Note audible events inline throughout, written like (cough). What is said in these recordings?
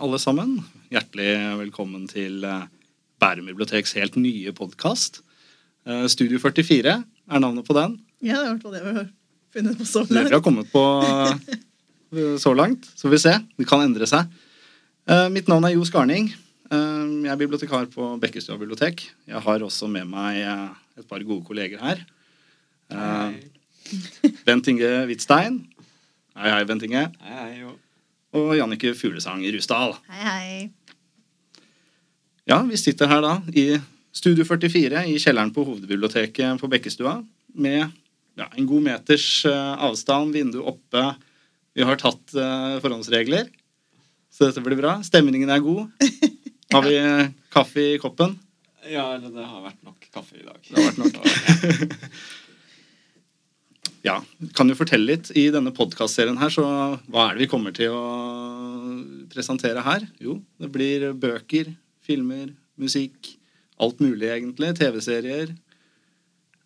Alle sammen. Hjertelig velkommen til eh, Bærum biblioteks helt nye podkast. Studio 44 er navnet på den. Ja, det er i hvert fall det vi har funnet på så langt. Det vi har kommet på eh, så langt. Så får vi se. Det kan endre seg. Eh, Mitt navn er Jo Skarning. Eh, Jeg er bibliotekar på Bekkestua bibliotek. Jeg har også med meg eh, et par gode kolleger her. Hei. Bent Inge Hvitstein. Hei, hei, Bent Inge. Hei, hei, jo. Og Jannike Fuglesang Rusdal. Hei, hei. Ja, vi sitter her da i Studio 44 i kjelleren på hovedbiblioteket på Bekkestua med ja, en god meters eh, avstand, vindu oppe. Vi har tatt eh, forhåndsregler, så dette blir bra. Stemningen er god. (laughs) Har vi eh, kaffe i koppen? Ja, eller det har vært nok kaffe i dag. Det har vært nok. (laughs) (laughs) Ja, kan du fortelle litt i denne podkastserien her, så hva er det vi kommer til å presentere her? Jo, det blir bøker, filmer, musikk. Alt mulig, egentlig. TV-serier.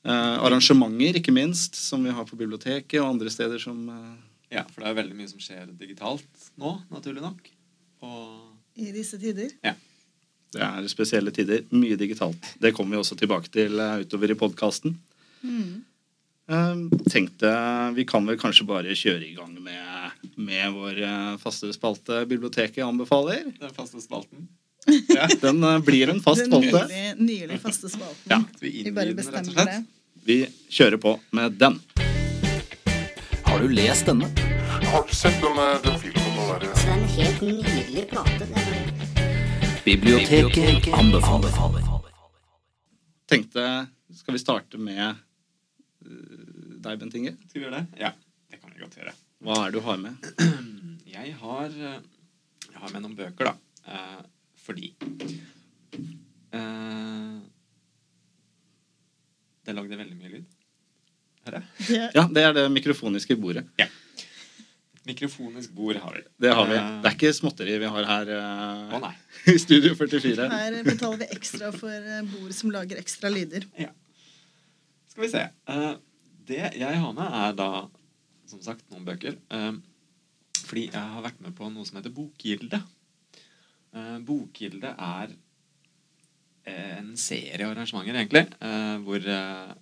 Eh, arrangementer, ikke minst, som vi har på biblioteket og andre steder som eh, Ja, for det er veldig mye som skjer digitalt nå, naturlig nok. Og I disse tider. Ja. Det er spesielle tider. Mye digitalt. Det kommer vi også tilbake til eh, utover i podkasten. Mm. Tenkte vi kan vel kanskje bare kjøre i gang med, med vår eh, faste spalte Biblioteket anbefaler. den faste spalten. Ja, den eh, blir en fast Den spalte. nylig, nylig faste spalten. Ja. Vi Vi bare den, bestemmer det. Vi kjører på med den. Har du lest denne? Har du sett den, eh, den filmen den derre Det er en helt nydelig plate. Biblioteket, Biblioteket anbefaler. Tenkte Skal vi starte med eh, deg, Bent Inge? Skal vi gjøre det? Ja, det kan vi godt gjøre. Hva er det du har med? (clears throat) Jeg har, eh, jeg har med noen bøker, da. Eh, fordi eh, Det lagde veldig mye lyd. Hører jeg? Det, Ja, det er det mikrofoniske bordet. Mikrofonisk bord har vi. Det har vi. Eh, Det er ikke småtteri vi har her Å eh, nei. (laughs) i Studio 44. her betaler vi ekstra for bord som lager ekstra lyder. Skal vi se. Eh, det jeg har med, er da som sagt noen bøker. Eh, fordi jeg har vært med på noe som heter Bokgilde. Uh, Bokgilde er eh, en serie arrangementer, egentlig, eh, hvor eh,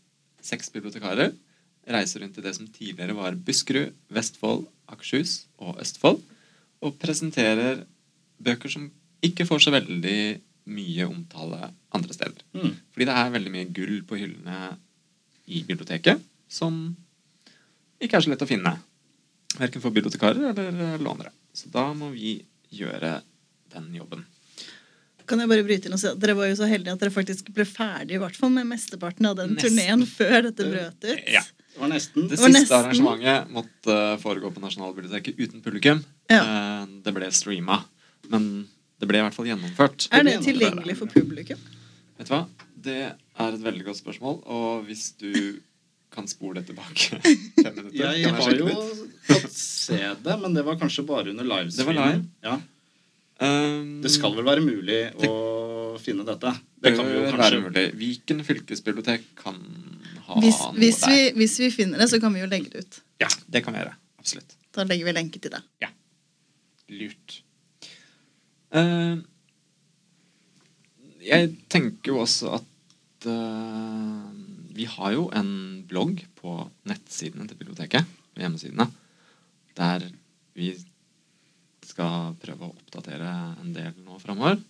seks bibliotekarer reiser rundt i det som tidligere var Buskerud, Vestfold, Akershus og Østfold, og presenterer bøker som ikke får så veldig mye omtale andre steder. Mm. Fordi det er veldig mye gull på hyllene i biblioteket som ikke er så lett å finne. Verken for bibliotekarer eller eh, lånere. Så da må vi gjøre den jobben. Kan jeg bare bryte inn og si at Dere var jo så heldige at dere faktisk ble ferdig i hvert fall med mesteparten av den turneen før dette brøt ut. Ja. Det var nesten. Det Det var siste nesten. arrangementet måtte eh, foregå på Nasjonalbiblioteket uten publikum. Ja. Eh, Det ble streama. Men det ble i hvert fall gjennomført. Er det gjennomført. tilgjengelig for publikum? Vet du hva? Det er et veldig godt spørsmål, og hvis du kan spole det tilbake (laughs) Jeg har jo fått se det, men det var kanskje bare under livestreamen. Det var live. Ja. Um, Det skal vel være mulig å finne dette? Det kan vi jo kanskje være mulig. Viken fylkesbibliotek kan ha Hvis, noe hvis, vi, hvis vi finner det, så kan vi jo legge det ut. Ja, det kan vi gjøre. Absolutt. Da legger vi lenke til det. Lurt. Uh, jeg tenker jo også at eh, vi har jo en blogg på nettsidene til biblioteket, på hjemmesidene, der vi skal prøve å oppdatere en del nå framover.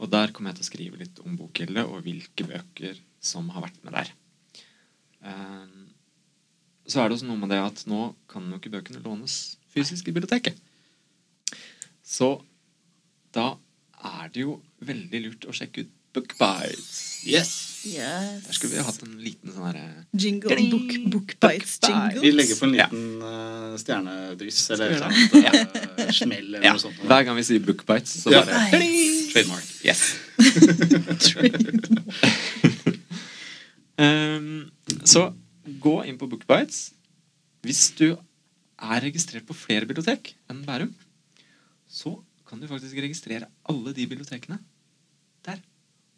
Og der kommer jeg til å skrive litt om Bokgilde og hvilke bøker som har vært med der. Eh, så er det også noe med det at nå kan jo ikke bøkene lånes fysisk i biblioteket. Så da er det jo veldig lurt å sjekke ut Bookbites. Yes! Yes. Der skulle vi hatt en liten sånn herre Jingle, book, bookbites, Bookbites. jingles. Vi legger på en Ja. liten eh, stjernedryss eller et eller annet eh, smell eller Ja, noe sånt. hver gang vi sier Bookbites, så Ja. bare Nice. Trademark. Yes. (laughs) um, så gå inn på Bookbites. Hvis du er registrert på flere bibliotek enn Bærum, så kan du faktisk registrere alle de bibliotekene der.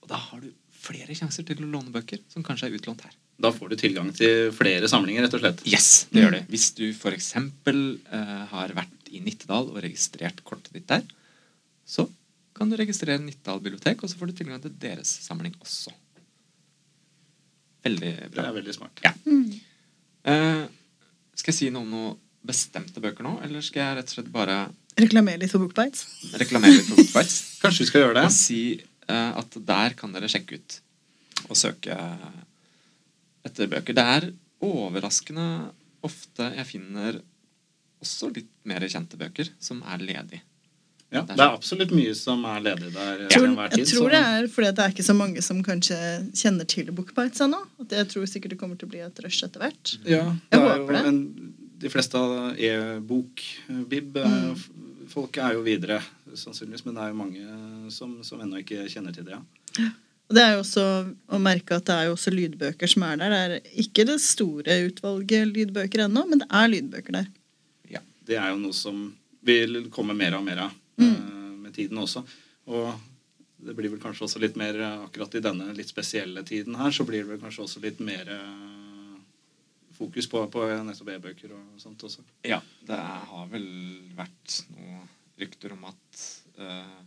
Og da har du flere sjanser til å låne bøker som kanskje er utlånt her. Da får du tilgang til flere samlinger, rett og slett. Yes, det gjør det. Hvis du f.eks. Uh, har vært i Nittedal og registrert kortet ditt der, så kan du registrere Nittedal bibliotek, og så får du tilgang til deres samling også. Veldig bra. Det er veldig smart. Ja. Uh, skal jeg si noe om noen bestemte bøker nå, eller skal jeg rett og slett bare Reklamere litt for Bookbites. reklamere litt for Bookbites? Kanskje vi skal gjøre det? Og si eh, at der kan dere sjekke ut og søke etter bøker. Det er overraskende ofte jeg finner også litt mer kjente bøker som er ledige. Ja, det er absolutt mye som er ledig der Jeg tror, enhver tid. jeg tror det er fordi det er ikke så mange som kanskje kjenner til Bookbites ennå. At jeg tror sikkert det kommer til å bli et rush etter hvert. Ja, Jeg det er håper jo det. En, de fleste av e-bok-bib Mm. Folk er jo videre, sannsynligvis, men det er jo mange som, som ennå ikke kjenner til det. Ja. Og det er jo også å merke at det er jo også lydbøker som er der. Det er ikke det store utvalget lydbøker ennå, men det er lydbøker der. Ja. Det er jo noe som vil komme mer og mer av Mm. eh, med tiden også. Og det blir vel kanskje også litt mer eh, akkurat i denne litt spesielle tiden her, så blir det vel kanskje også litt mer eh, fokus på, på nettopp e-bøker og sånt også. Ja, det har vel vært noen rykter om at uh,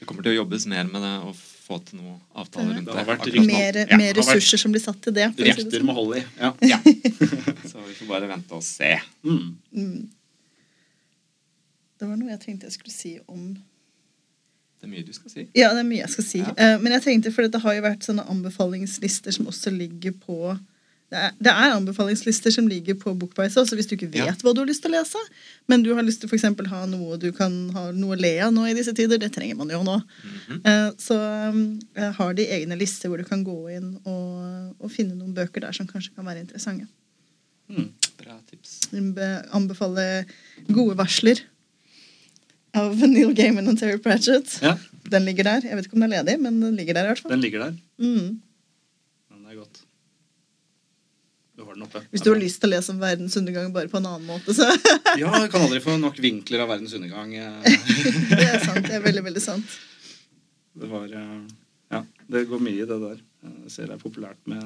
det kommer til å jobbes mer med det og få til noen avtaler rundt Det det. har vært rykter. Mer, Ja, mer ressurser vært- som blir satt til det. det Rykter sånn. med hold i. Ja. (laughs) Ja. (laughs) Så vi får bare vente og se. Mm. Mm. Det var noe jeg tenkte jeg skulle si om Det er mye du skal si. Ja, det er mye jeg skal si. Ja. Eh, men jeg tenkte, for det har jo vært sånne anbefalingslister som også ligger på det er, er anbefalingslister som ligger på Bookbites også, hvis du ikke vet Ja. hva du har lyst til å lese. Men du har lyst til for eksempel ha noe du kan ha noe å le av nå i disse tider. Det trenger man jo nå. Mhm. Eh, så eh, har de egne lister hvor du kan gå inn og, og finne noen bøker der som kanskje kan være interessante. Mm. Bra tips. Anbefale Gode varsler av (laughs) Neil Gaiman og Terry Pratchett. Ja, Den ligger der. Jeg vet ikke om den er ledig, men den ligger der i hvert fall. den ligger der. Mm. Den er godt. Du har den oppe. Hvis du har lyst til å lese om verdens undergang bare på en annen måte, så (laughs) Ja, jeg kan aldri få nok vinkler av verdens undergang. eh. (laughs) Det er sant. Det er veldig, veldig sant. Det var eh, Ja, det går mye i det der. Jeg ser det er populært med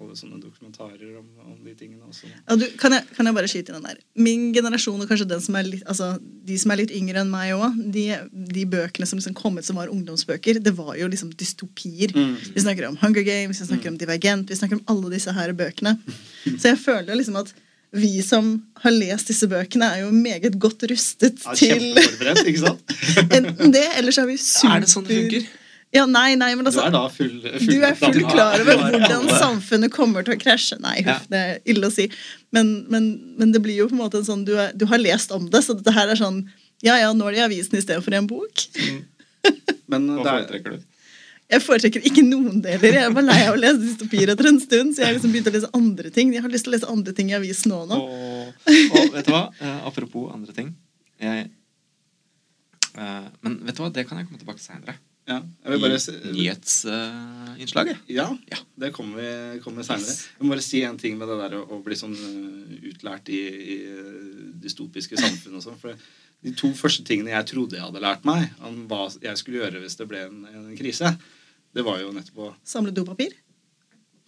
alle sånne dokumentarer om, om de tingene også. Ja, du, kan, jeg, kan jeg bare skyte inn den der? Min generasjon, og kanskje den som er litt, altså, de som er litt yngre enn meg òg, de, de bøkene som liksom kom ut som var ungdomsbøker, det var jo liksom dystopier. Mm. Vi snakker om Hunger Games, vi snakker om Divergent, vi snakker om alle disse her bøkene. Så jeg føler jo liksom at vi som har lest disse bøkene, er jo meget godt rustet Ja, til Kjempeforberedt, ikke sant? (laughs) enten det, eller så er vi super Er det sånn det funker? Ja, nei, nei, men altså, Du er da full, full Du er full klar over hvordan samfunnet kommer til å krasje. Nei, huff, Ja. det er ille å si. Men, men, men det blir jo på en måte en sånn du, er, du har lest om det, så dette her er sånn Ja ja, nå er det i avisen i stedet for i en bok. Men Hva er, foretrekker du? Jeg foretrekker ikke noen deler. Jeg var lei av å lese dystopier etter en stund, så jeg har liksom begynt å lese andre ting. Jeg har lyst til å lese andre ting i avisen nå. nå. Og, og vet du hva? Eh, apropos andre ting. Jeg, eh, men vet du hva, det kan jeg komme tilbake til seinere. Ja, jeg vil bare si, Nyhetsinnslaget. Ja, Ja. det kommer vi kommer seinere. Jeg må bare si en ting med det der å, å bli sånn eh, utlært i, i eh, dystopiske samfunn og sånn. For de to første tingene jeg trodde jeg hadde lært meg om hva jeg skulle gjøre hvis det ble en, en krise, det var jo nettopp å Samle dopapir.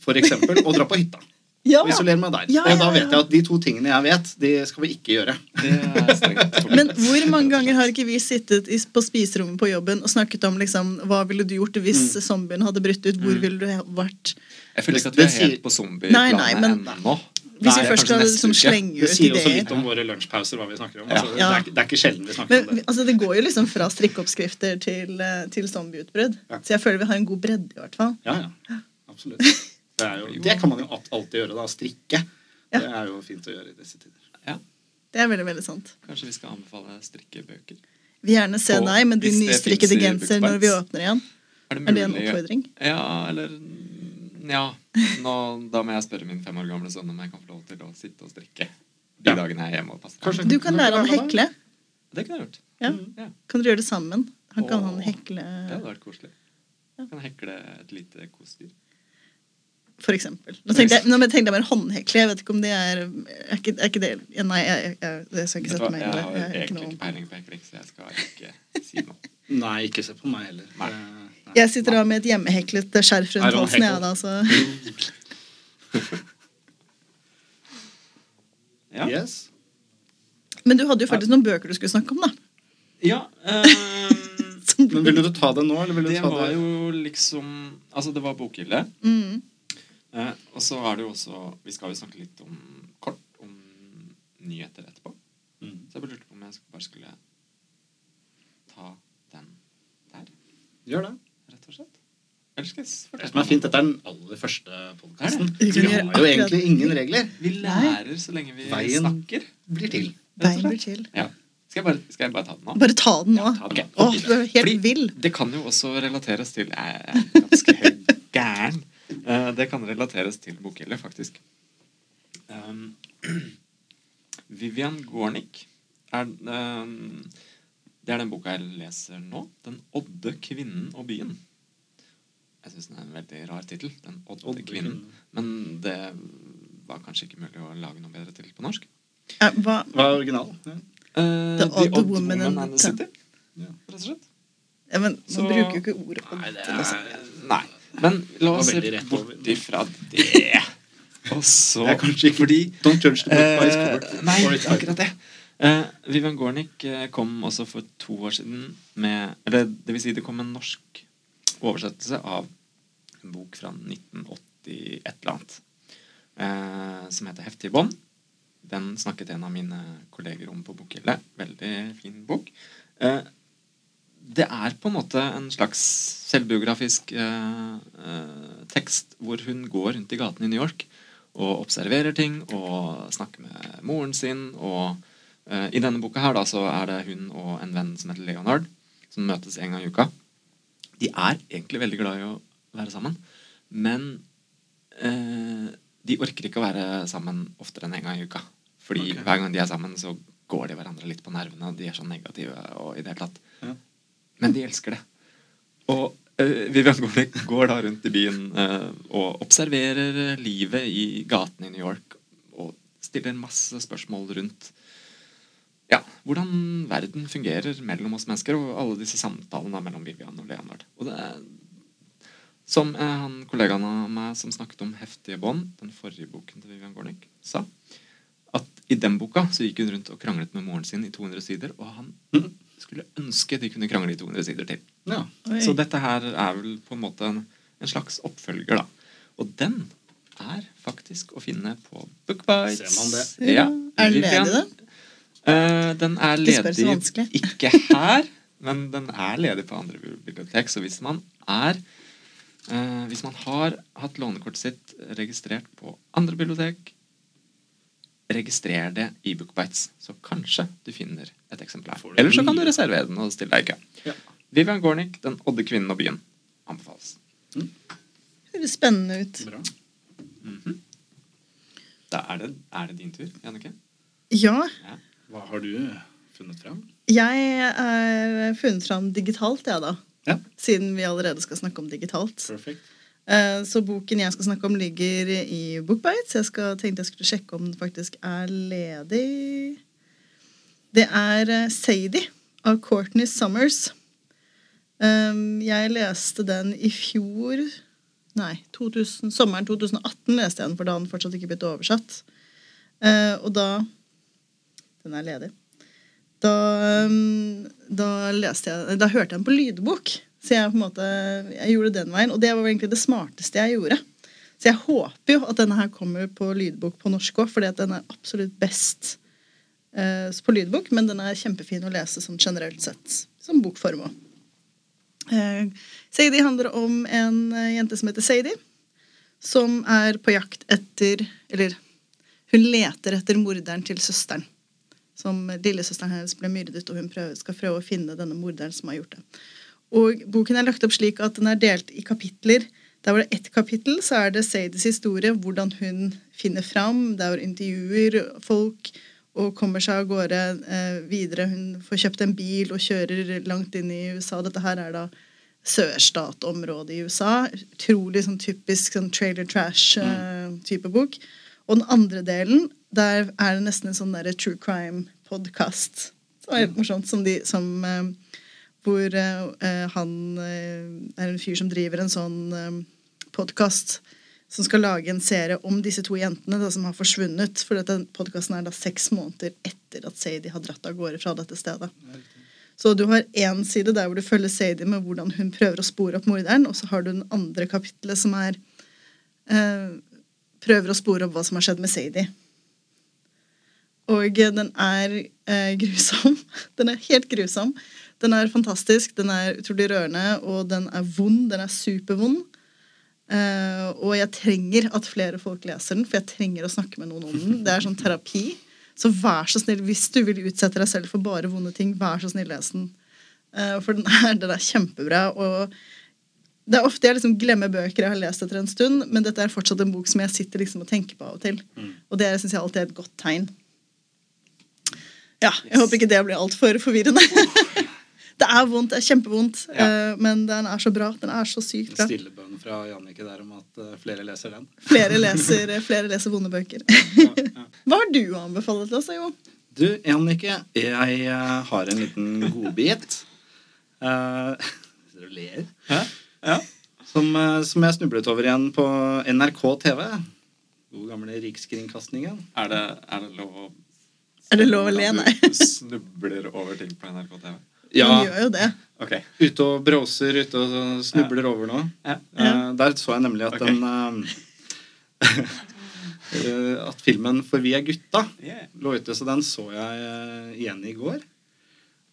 for eksempel Og dra på hytta. Ja! Og isolere meg der. Ja, Og ja, da vet jeg at de to tingene jeg vet, de skal vi ikke gjøre. Det er. (laughs) Men hvor mange ganger har ikke vi sittet på spiserommet på jobben og snakket om liksom, hva ville du gjort hvis Mm. zombien hadde brutt ut? Hvor ville du vært? Jeg føler ikke at vi er helt på zombieplanet ennå. Hvis vi først skal liksom, slenge ut ideer. Det sier også litt om våre lunsjpauser, hva vi snakker om. Altså, Ja. det, er, ikke- det er ikke sjelden vi snakker Men om det. altså, det går jo liksom fra strikkeoppskrifter til, eh, til zombieutbrudd. Ja. Så jeg føler vi har en god bredde, i hvert fall. Ja, ja. Absolutt. (laughs) Det, er jo, det kan man jo alltid gjøre, da. Strikke. Ja. Det er jo fint å gjøre i disse tider. Ja, Det er veldig, veldig sant. kanskje vi skal anbefale strikkebøker. Vi gjerne se deg med din hvis nystrikkede genser når vi åpner igjen. Er det, Er det en oppfordring? Ja, eller Ja. Nå, da må jeg spørre min fem år gamle sønn om jeg kan få lov til å sitte og strikke de Ja. dagene jeg er hjemme og passer. Kanskje- Du kan lære han å hekle. Det kunne jeg gjort. Ja. Ja, Kan dere gjøre det sammen? Han kan Åh, han hekle, det hadde vært koselig. Ja. Kan hekle et lite kosedyr. For eksempel. Nå tenkte jeg, nå tenkte jeg mer håndhekle. Jeg vet ikke om det er Er ikke, er ikke det ja, Nei, jeg, jeg, jeg, skal jeg ikke sette meg inn i. det. Jeg har egentlig ikke peiling på hekling, så jeg skal ikke si noe. (laughs) Nei, ikke se på meg heller. Nei. Eh, nei. Jeg sitter da med et hjemmeheklet skjerf rundt halsen, jeg, da, så (laughs) Ja. Yes. Men du hadde jo faktisk noen bøker du skulle snakke om, da. Ja (laughs) ehm, Men Vil du ta det nå, eller vil du Det ta var det jo liksom Altså, det var bokhylle. mm. Eh, og så er det jo også Vi skal jo snakke litt om kort om nyheter etterpå. Mm. Så jeg bare lurte på om jeg bare skulle ta den der, Gjør det. rett og slett. Det som er fint, dette er den aller første podkasten. Vi har jo egentlig ingen regler. Vi lærer så lenge vi Veien snakker. Blir til. Veien blir til. Ja. Skal, jeg bare, skal jeg bare ta den nå? Bare ta den nå. Ja, ta den. Åh, Ok. du er helt Fordi vill. Det kan jo også relateres til Jeg er ganske gæren. Eh, Det kan relateres til bokhylle, faktisk. Um, (clears throat) Vivian Gornick er um, Det er den boka jeg leser nå. 'Den odde kvinnen og byen'. Jeg syns den er en veldig rar tittel. 'Den odde, Odde kvinnen'. kvinnen. Men det var kanskje ikke mulig å lage noe bedre til på norsk. Hva? Hva er originalen? Ja. Eh, The Odd Woman woman and the the- City. Ja. Rett og slett. Ja, men man Så- bruker jo ikke ordet odd Nei, er Nei. Men la oss se bort ifra det. (laughs) Og så Det er kanskje ikke Fordi Don't judge the book by its eh, cover. Nei, akkurat det. Uh, Vivian Gornick eh, kom også for to år siden med Eller det vil si det kom en norsk oversettelse av en bok fra 1980 et eller annet. uh, som heter 'Heftige bånd'. Den snakket en av mine kolleger om på Bokhylle. Veldig fin bok. Eh, det er på en måte en slags selvbiografisk eh, eh, tekst hvor hun går rundt i gatene i New York og observerer ting og snakker med moren sin. Og eh, i denne boka her da så er det hun og en venn som heter Leonard, som møtes en gang i uka. De er egentlig veldig glad i å være sammen, men eh, de orker ikke å være sammen oftere enn en gang i uka. Fordi okay. hver gang de er sammen, så går de hverandre litt på nervene, og de er så negative og i det hele tatt. Ja. Men de elsker det. Og uh, Vivian Gornick går da rundt i byen uh, og observerer livet i gatene i New York og stiller masse spørsmål rundt ja, hvordan verden fungerer mellom oss mennesker, og alle disse samtalene mellom Vivian og Leonard. Og det er som eh, han kollegaen av meg som snakket om heftige bånd, den forrige boken til Vivian Gornick, sa, at i den boka så gikk hun rundt og kranglet med moren sin i 200 sider, og han Mhm. Skulle ønske de kunne krangle i 200 sider til. Ja. Så dette her er vel på en måte en, en slags oppfølger, da. Og den er faktisk å finne på Bookbites. Ser man det? Ja. Er den ledig, da? Uh, den er ledig (laughs) ikke her, men den er ledig på andre bibliotek. Så hvis man er uh, Hvis man har hatt lånekortet sitt registrert på andre bibliotek, registrer det i Bookbites, så kanskje du finner et eksemplar. Eller så kan du reservere den og stille deg i kø. Ja. Vivian Gornick, 'Den odde kvinnen og byen', anbefales. Høres spennende ut. Bra. Da er det, er det din tur, Jannicke. Ja, Hva har du funnet fram? jeg har funnet fram digitalt, jeg, da. Ja. Siden vi allerede skal snakke om digitalt. Perfect. Eh, Så boken jeg skal snakke om, ligger i Bookbites. Jeg skal, tenkte jeg skulle sjekke om den faktisk er ledig. Det er eh, Sadie av Courtney Summers. Um, Jeg leste den i fjor Nei, 2000, sommeren 2018 leste jeg den, for da hadde den fortsatt ikke blitt oversatt. Eh, og da Den er ledig. Da, um, da leste jeg Da hørte jeg den på lydbok. Så jeg på en måte Jeg gjorde den veien. Og det var egentlig det smarteste jeg gjorde. Så jeg håper jo at denne her kommer på lydbok på norsk òg, fordi at den er absolutt best på lydbok. Men den er kjempefin å lese sånn generelt sett. Som bokform òg. Eh, Sadie handler om en eh, jente som heter Sadie, som er på jakt etter Eller hun leter etter morderen til søsteren. Som Lillesøsteren hennes ble myrdet, og hun prøver, skal prøve å finne denne morderen som har gjort det. Og Boken er lagt opp slik at den er delt i kapitler. Der var det ett kapittel, så er det Sadies historie, hvordan hun finner fram. Der hun intervjuer folk og kommer seg av gårde eh, videre. Hun får kjøpt en bil og kjører langt inn i USA. Dette her er da sørstatområdet i USA. Utrolig sånn typisk sånn trailer trash-type bok. Og den andre delen, der er det nesten en sånn der true crime-podkast. Som er helt morsomt. Som de, som, eh, hvor eh, han eh, er en fyr som driver en sånn eh, podkast som skal lage en serie om disse to jentene da, som har forsvunnet. For dette podkasten er da seks måneder etter at Sadie har dratt av gårde fra dette stedet. Så du har én side der hvor du følger Sadie med hvordan hun prøver å spore opp morderen, og så har du den andre kapittelet som er eh, prøver å spore opp hva som har skjedd med Sadie. Og den er eh, (laughs) grusom. Den er helt grusom. Den er fantastisk, den er utrolig rørende, og den er vond. Den er supervond. Eh, og jeg trenger at flere folk leser den, for jeg trenger å snakke med noen om den. Det er sånn terapi. Så vær så snill, hvis du vil utsette deg selv for bare vonde ting, vær så snill, les den. Uh, for den er, den er kjempebra. Og det er ofte jeg liksom glemmer bøker jeg har lest etter en stund, men dette er fortsatt en bok som jeg sitter liksom og tenker på av og til. Og det syns jeg alltid er et godt tegn. Ja, jeg håper ikke det blir altfor forvirrende. (laughs) det er vondt, det er kjempevondt, Ja. eh, men den er så bra. Den er så sykt En bra. stille bønn fra Jannicke der om at eh, flere leser den. Flere leser, (laughs) flere leser vonde bøker. (laughs) Hva har du å anbefale til oss, Jo? Du, Jannicke, jeg eh, har en liten godbit. Uh, du ler? Ja. Som, som jeg snublet over igjen på NRK TV. God gamle Rikskringkastingen. Er det, er det lov å Er det lov å le? Nei. (laughs) Snubler over ting på NRK TV. Ja, Man gjør jo det. Okay. ute og bråser, ute og snubler over noe. Ja. Uh, der så jeg nemlig at okay. den eh, eh, (laughs) At filmen 'For vi er gutta' Yeah. lå ute, så den så jeg uh, igjen i går.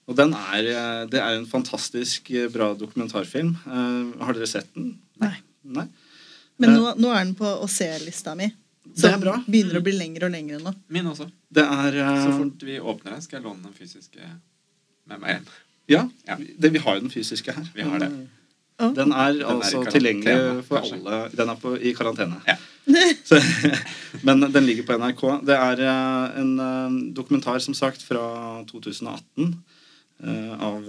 Og den er, det er en fantastisk bra dokumentarfilm. Eh, har dere sett den? Nei. Nei? Men nå, nå er den på å se-lista mi. Det er bra. begynner å bli lengre og lengre nå. Min også. Det er Så fort vi åpner den, skal jeg låne den fysiske med meg hjem. Ja, Ja. det, vi har jo den fysiske her. Vi har det. Den er i altså karantene, tilgjengelig for kanskje. alle. Den er på, i karantene. Ja. (laughs) Så, men den ligger på NRK. Det er eh, en eh, dokumentar, som sagt, fra 2018 eh, av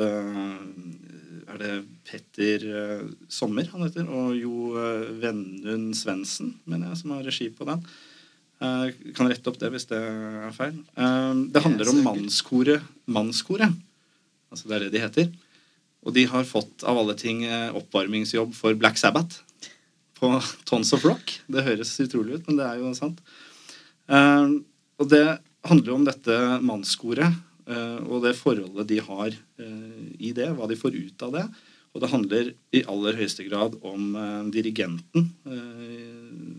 Er det Petter Sommer han heter? Og Jo Vennund Svendsen, mener jeg, som har regi på den. Jeg kan rette opp det hvis det er feil. Det handler om mannskoret Mannskoret. Altså det er det de heter. Og de har fått av alle ting eh, oppvarmingsjobb for Black Sabbath på Tons of Rock. Det høres utrolig ut, men det er jo sant. Eh, og det handler jo om dette mannskoret eh, og det forholdet de har eh, i det, hva de får ut av det. Og det handler i aller høyeste grad om dirigenten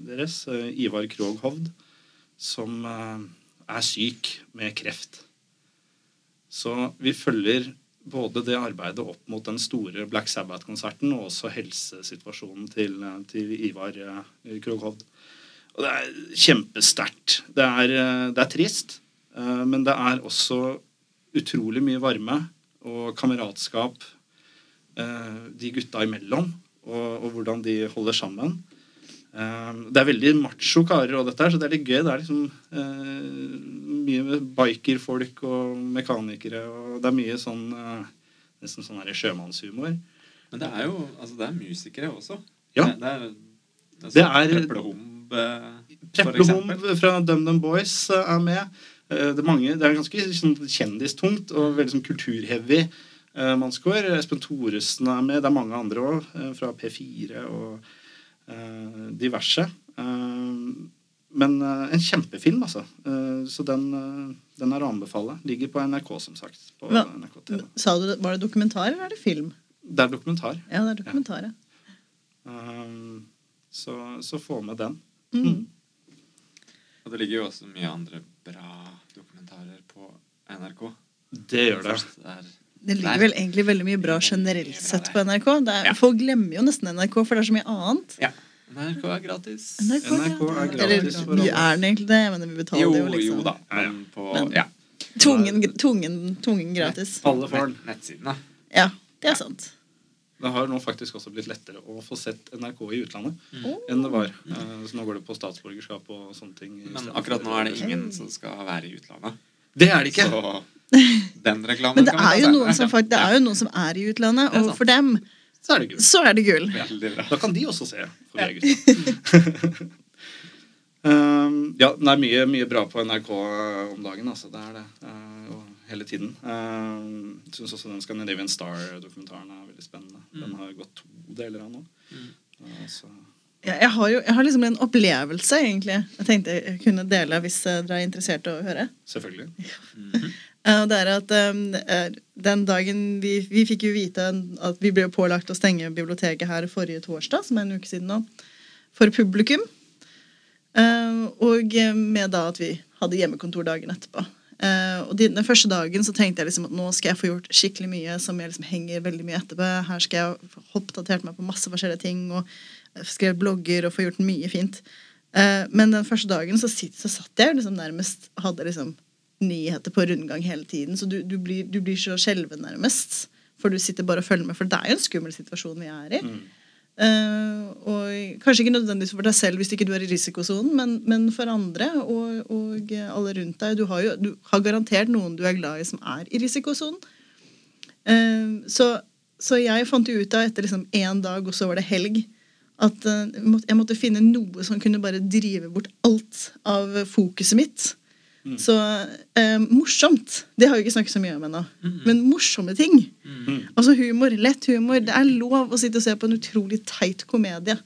deres, Ivar Krogh Hovd, som er syk med kreft. Så vi følger både det arbeidet opp mot den store Black Sabbath-konserten og også helsesituasjonen til, til Ivar Kroghovd. Og det er kjempesterkt. Det eh, det er trist, eh, men det er også utrolig mye varme og kameratskap eh, de gutta imellom, og, og hvordan de holder sammen. Eh, Det er veldig macho karer, og dette her, så det er litt gøy. Det er liksom eh, mye med bikerfolk og mekanikere, og det er mye sånn eh, Nesten sånn sjømannshumor. Men det er jo altså det er musikere også. Ja. Det, det er, det Det er, er- Preplehomb, eh, for Preplehom eksempel. fra DumDum Boys eh, er med. Eh, Det er, mange, det er ganske sånn, kjendistungt og veldig sånn kulturheavy eh, mannskår. Espen Thoresen er med. Det er mange andre òg, fra P4 og eh, diverse. Eh, men eh, en kjempefilm, altså. Eh, så den, eh, den er å anbefale. Ligger på NRK, som sagt. På Hva? NRK TV. Sa du, det- Var det dokumentar eller er det film? Det er dokumentar. Ja, det er dokumentar, ja. Eh, så, så få med den. Mm. Og det ligger jo også mye andre bra dokumentarer på NRK. Det gjør det. Først er Det ligger vel egentlig veldig mye bra generelt sett på NRK. Det er, Ja. Folk glemmer jo nesten NRK, for det er så mye annet. Ja. NRK er gratis. NRK er gratis Eller for alle. er den egentlig det, men vi betaler Jo, jo liksom. jo da. Ja, ja. Men på Men- ja. tungen, tungen, tungen, gratis. Alle får den. Nett, nettsidene. Ja, det er sant. Det har nå faktisk også blitt lettere å få sett NRK i utlandet mm. enn det var. Eh, Så nå går det på statsborgerskap og sånne ting. Men akkurat nå er det ingen som skal være i utlandet. Det er det ikke! Så (laughs) den reklamen Men det kan er jo noen som, faktisk, det er jo noen som er i utlandet, er og for dem Så er det gull. så er det gull. Veldig bra. (laughs) Da kan de også se. For vi er (laughs) um, ja, det er mye, mye bra på NRK om dagen. Altså. Det er det. Uh, og hele tiden. Uh, jeg syns også den Scandinavian Star-dokumentaren er veldig spennende. Den har gått to deler av nå. Mm. Uh, så Ja, jeg, har jo, jeg har liksom en opplevelse, egentlig. Jeg tenkte jeg kunne dele hvis eh, dere er interessert i å høre. Selvfølgelig. Mm og det er at eh, Den dagen vi, vi fikk jo vite at vi ble pålagt å stenge biblioteket her forrige torsdag, som er en uke siden nå, for publikum. Eh, og med da at vi hadde hjemmekontor dagen etterpå. Eh, og Den første dagen så tenkte jeg liksom at nå skal jeg få gjort skikkelig mye som jeg liksom henger veldig mye etterpå. Her skal jeg få oppdatert meg på masse forskjellige ting og skrevet blogger og få gjort mye fint. Eh, men den første dagen så, så satt jeg liksom nærmest hadde liksom nyheter på rundgang hele tiden. Så du, du, blir, du blir så skjelven nærmest. For du sitter bare og følger med. For det er jo en skummel situasjon vi er i. Eh, og kanskje ikke nødvendigvis for deg selv hvis ikke du er i risikosonen, men, men for andre og, og alle rundt deg. Du har jo du har garantert noen du er glad i som er i risikosonen. Uh, så, så jeg fant jo ut av etter liksom én dag, og så var det helg, at uh, jeg måtte finne noe som kunne bare drive bort alt av fokuset mitt. Så eh, morsomt Det har vi ikke snakket så mye om ennå. Men morsomme ting. Altså humor. Lett humor. Det er lov å sitte og se på en utrolig teit komedie.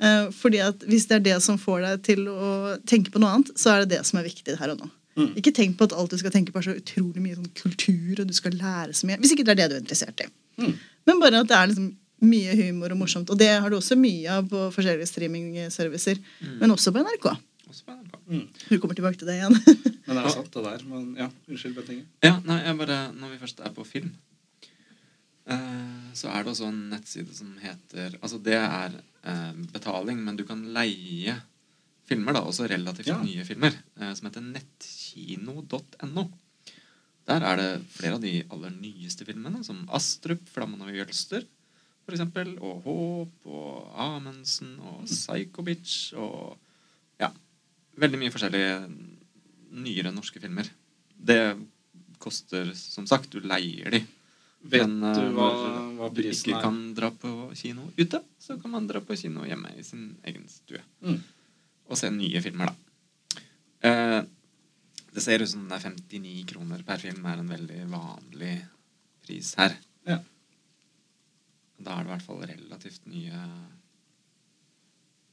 Eh, fordi at hvis det er det som får deg til å tenke på noe annet, så er det det som er viktig her og nå. Ikke tenk på at alt du skal tenke på er så utrolig mye sånn kultur, og du skal lære så mye. Hvis ikke det er det du er interessert i. Men bare at det er liksom mye humor og morsomt. Og det har du også mye av på forskjellige streamingservicer. Men også på NRK. NRK. Du kommer tilbake til det igjen. (laughs) Men det er sant, det der. Men ja, unnskyld, Bettinge. Ja, nei, jeg bare, Når vi først er på film, eh, så er det også en nettside som heter Altså det er eh, betaling, men du kan leie filmer, da, også relativt Ja. nye filmer, eh, som heter nettkino.no. Der er det flere av de aller nyeste filmene, som Astrup, 'Flammen over Jølster', for eksempel, og Håp, og Amundsen, og Psycho Bitch, og veldig mye forskjellige nyere norske filmer. Det koster, som sagt, du leier de. Vet Men, eh, du hva, når hva du prisen ikke er? kan dra på kino ute, så kan man dra på kino hjemme i sin egen stue. Mm. Og se nye filmer, da. Eh, det ser ut som det er 59 kroner per film er en veldig vanlig pris her. Ja. Da er det i hvert fall relativt nye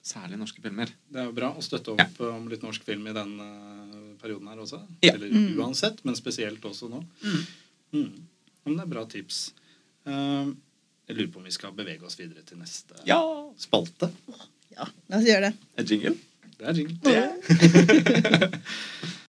Særlig norske filmer. Det er jo bra å støtte opp om litt norsk film i den eh, perioden her også. Ja. Eller Mm. uansett, men spesielt også nå. Mm. Men det er bra tips. Uh, jeg lurer på om vi skal bevege oss videre til neste Ja! spalte. Ja, la oss gjøre det. Er jingle? Det er jingle. (laughs) (laughs)